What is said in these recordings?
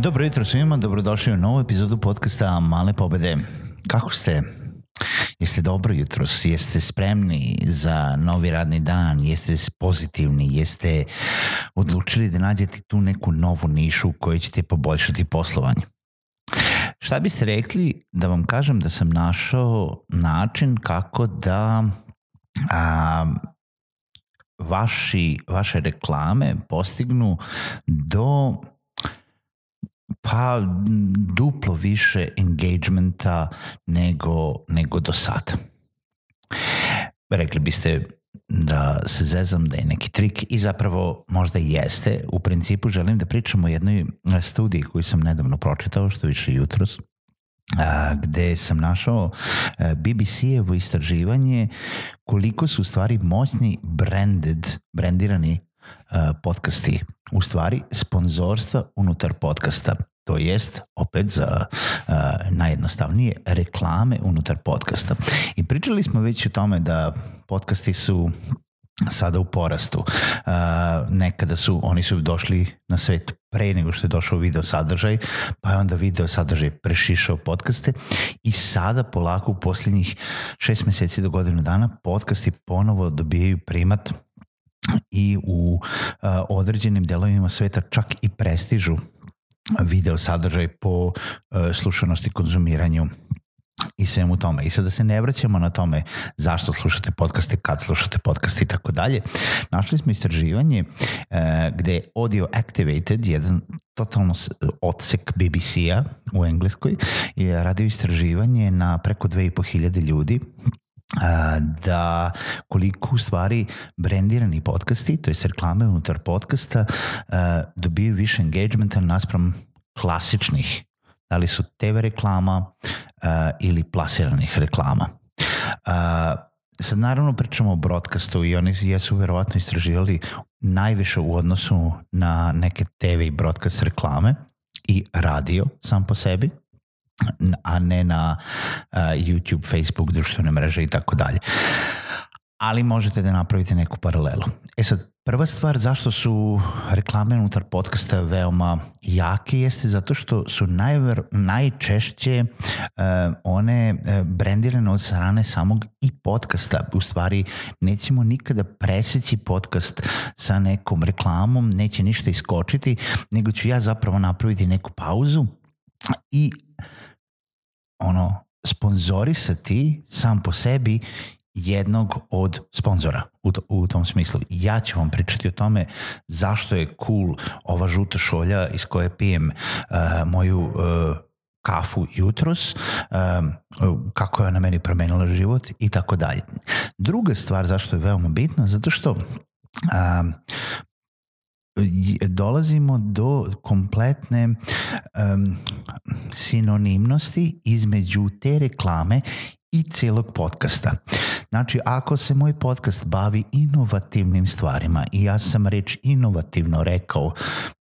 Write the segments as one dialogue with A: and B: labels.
A: Dobro jutro svima, dobrodošli u novu epizodu podcasta Male pobede. Kako ste? Jeste dobro jutro, jeste spremni za novi radni dan, jeste pozitivni, jeste odlučili da nađete tu neku novu nišu u kojoj ćete poboljšati poslovanje. Šta biste rekli da vam kažem da sam našao način kako da a, vaši, vaše reklame postignu do pa duplo više engagementa nego, nego do sada. Rekli biste da se zezam da je neki trik i zapravo možda jeste. U principu želim da pričam o jednoj e, studiji koju sam nedavno pročitao, što više jutros, a, gde sam našao e, BBC-evo istraživanje koliko su u stvari moćni branded, brandirani Eh, podcasti, u stvari sponzorstva unutar podcasta to jest opet za uh, najjednostavnije reklame unutar podcasta. I pričali smo već o tome da podcasti su sada u porastu. Uh, nekada su, oni su došli na svet pre nego što je došao video sadržaj, pa je onda video sadržaj prešišao podcaste i sada polako u posljednjih šest meseci do godinu dana podcasti ponovo dobijaju primat i u e, određenim delovima sveta čak i prestižu video sadržaj po e, slušanosti konzumiranju i svemu tome. I sad da se ne vraćamo na tome zašto slušate podcaste, kad slušate podcaste i tako dalje, našli smo istraživanje e, gde je Audio Activated, jedan totalno odsek BBC-a u Engleskoj, je radio istraživanje na preko 2500 ljudi da koliko u stvari brendirani podcasti, to je reklame unutar podcasta, dobiju više engagementa naspram klasičnih, da li su TV reklama ili plasiranih reklama. Sad naravno pričamo o broadcastu i oni jesu verovatno istraživali najviše u odnosu na neke TV i broadcast reklame i radio sam po sebi, a ne na YouTube, Facebook, društvene mreže i tako dalje. Ali možete da napravite neku paralelu. E sad, prva stvar zašto su reklame unutar podcasta veoma jake jeste zato što su najver, najčešće uh, one uh, brendirane od strane samog i podcasta. U stvari, nećemo nikada preseći podcast sa nekom reklamom, neće ništa iskočiti, nego ću ja zapravo napraviti neku pauzu i ono, sponzorisati sam po sebi jednog od sponzora u, to, u tom smislu. Ja ću vam pričati o tome zašto je cool ova žuta šolja iz koje pijem uh, moju uh, kafu jutros, um, kako je ona meni promenila život i tako dalje. Druga stvar zašto je veoma bitna, zato što um, dolazimo do kompletne um, sinonimnosti između te reklame i celog podcasta. Znači, ako se moj podcast bavi inovativnim stvarima i ja sam reč inovativno rekao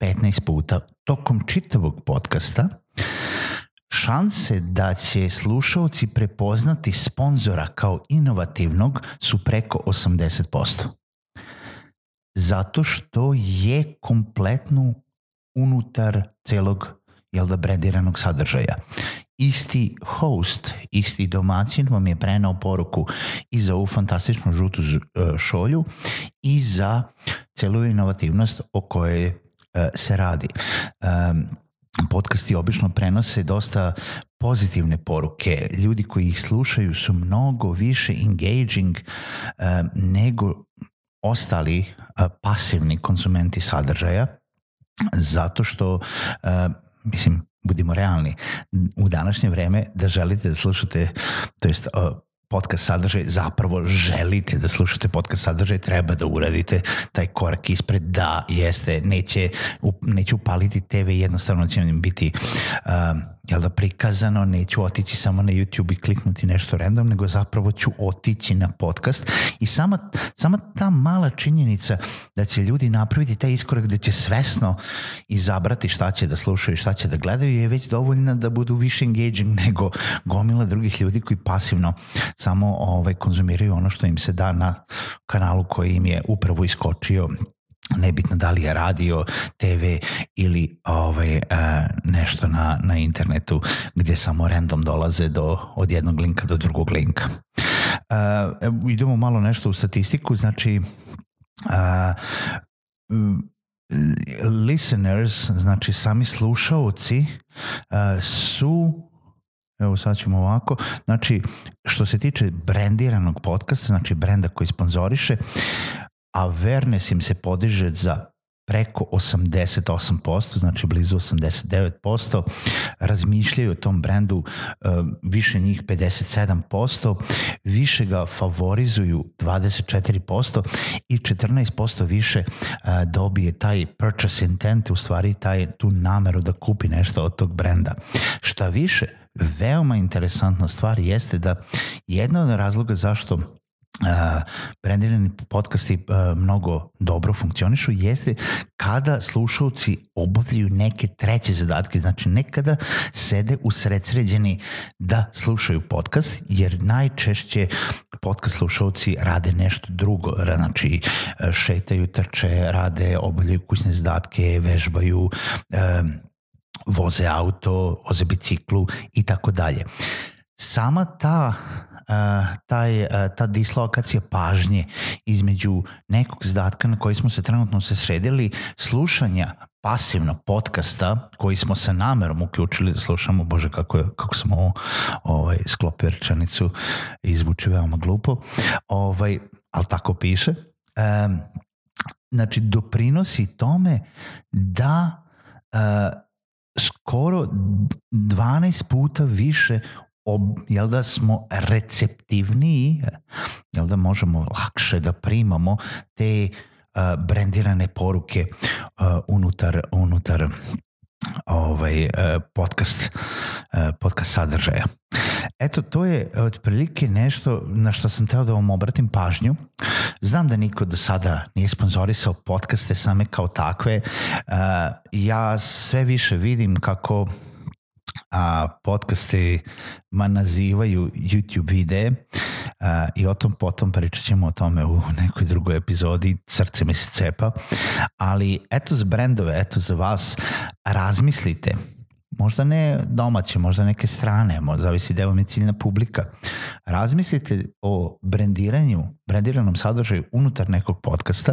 A: 15 puta tokom čitavog podcasta, šanse da će slušalci prepoznati sponzora kao inovativnog su preko 80% zato što je kompletno unutar celog jel da, brediranog sadržaja. Isti host, isti domaćin vam je prenao poruku i za ovu fantastičnu žutu e, šolju i za celu inovativnost o kojoj e, se radi. E, podcasti obično prenose dosta pozitivne poruke. Ljudi koji ih slušaju su mnogo više engaging nego ostali e, pasivni konsumenti sadržaja zato što e, mislim budimo realni u današnje vreme da želite da slušate to jest e, podcast sadržaj zapravo želite da slušate podcast sadržaj, treba da uradite taj korak ispred, da jeste, neće, neće upaliti TV, jednostavno će biti um, jel da prikazano, neću otići samo na YouTube i kliknuti nešto random, nego zapravo ću otići na podcast i sama, sama ta mala činjenica da će ljudi napraviti taj iskorak da će svesno izabrati šta će da slušaju, šta će da gledaju je već dovoljna da budu više engaging nego gomila drugih ljudi koji pasivno samo ovaj, konzumiraju ono što im se da na kanalu koji im je upravo iskočio nebitno da li je radio, TV ili ovaj, e, nešto na, na internetu gdje samo random dolaze do, od jednog linka do drugog linka. Uh, idemo malo nešto u statistiku, znači uh, listeners, znači sami slušaoci uh, su Evo sad ćemo ovako. Znači, što se tiče brendiranog podcasta, znači brenda koji sponzoriše, a Vernes im se podiže za preko 88%, znači blizu 89%, razmišljaju o tom brendu e, više njih 57%, više ga favorizuju 24% i 14% više e, dobije taj purchase intent, u stvari taj, tu nameru da kupi nešto od tog brenda. Šta više, veoma interesantna stvar jeste da jedna od razloga zašto Uh, e, brandirani podcasti uh, mnogo dobro funkcionišu jeste kada slušalci obavljaju neke treće zadatke, znači nekada sede usredsređeni da slušaju podcast, jer najčešće podcast slušalci rade nešto drugo, znači e, šetaju, trče, rade, obavljaju kućne zadatke, vežbaju, um, voze auto, voze biciklu i tako dalje sama ta Uh, taj, uh, ta dislokacija pažnje između nekog zadatka na koji smo se trenutno se sredili, slušanja pasivno podcasta koji smo sa namerom uključili da slušamo, bože kako, kako sam ovo ovaj, sklopio rečenicu izvuči veoma glupo, ovaj, ali tako piše, um, znači doprinosi tome da uh, skoro 12 puta više ob, jel da smo receptivniji, jel da možemo lakše da primamo te uh, brendirane poruke uh, unutar, unutar ovaj eh, podcast podcast sadržaja. Eto, to je otprilike nešto na što sam teo da vam obratim pažnju. Znam da niko do sada nije sponzorisao podcaste same kao takve. Ja sve više vidim kako a podcaste ma nazivaju YouTube videe a, i o tom potom pričat ćemo o tome u nekoj drugoj epizodi, srce mi se cepa, ali eto za brendove, eto za vas, razmislite, možda ne domaće, možda neke strane, možda zavisi gde vam je ciljna publika. Razmislite o brendiranju, brendiranom sadržaju unutar nekog podcasta,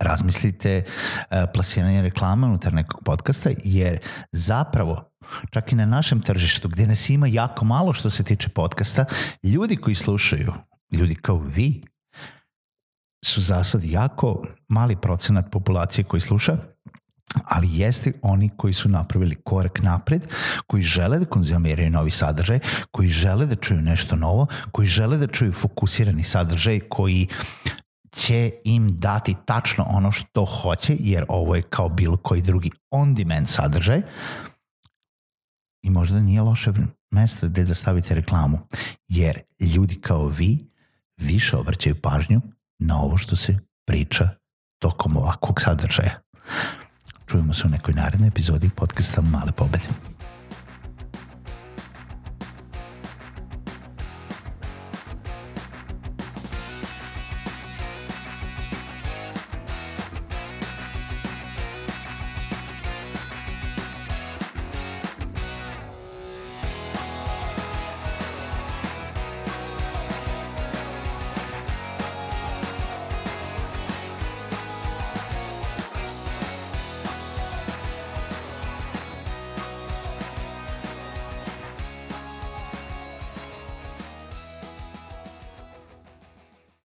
A: razmislite uh, plasiranje reklama unutar nekog podcasta, jer zapravo čak i na našem tržištu, gdje nas ima jako malo što se tiče podcasta, ljudi koji slušaju, ljudi kao vi, su za sad jako mali procenat populacije koji sluša, ali jeste oni koji su napravili korak napred, koji žele da konzumiraju novi sadržaj, koji žele da čuju nešto novo, koji žele da čuju fokusirani sadržaj koji će im dati tačno ono što hoće, jer ovo je kao bilo koji drugi on-demand sadržaj, i možda nije loše mesto gde da stavite reklamu, jer ljudi kao vi više obraćaju pažnju na ovo što se priča tokom ovakvog sadržaja. Čujemo se u nekoj narednoj epizodi podcasta Male pobede.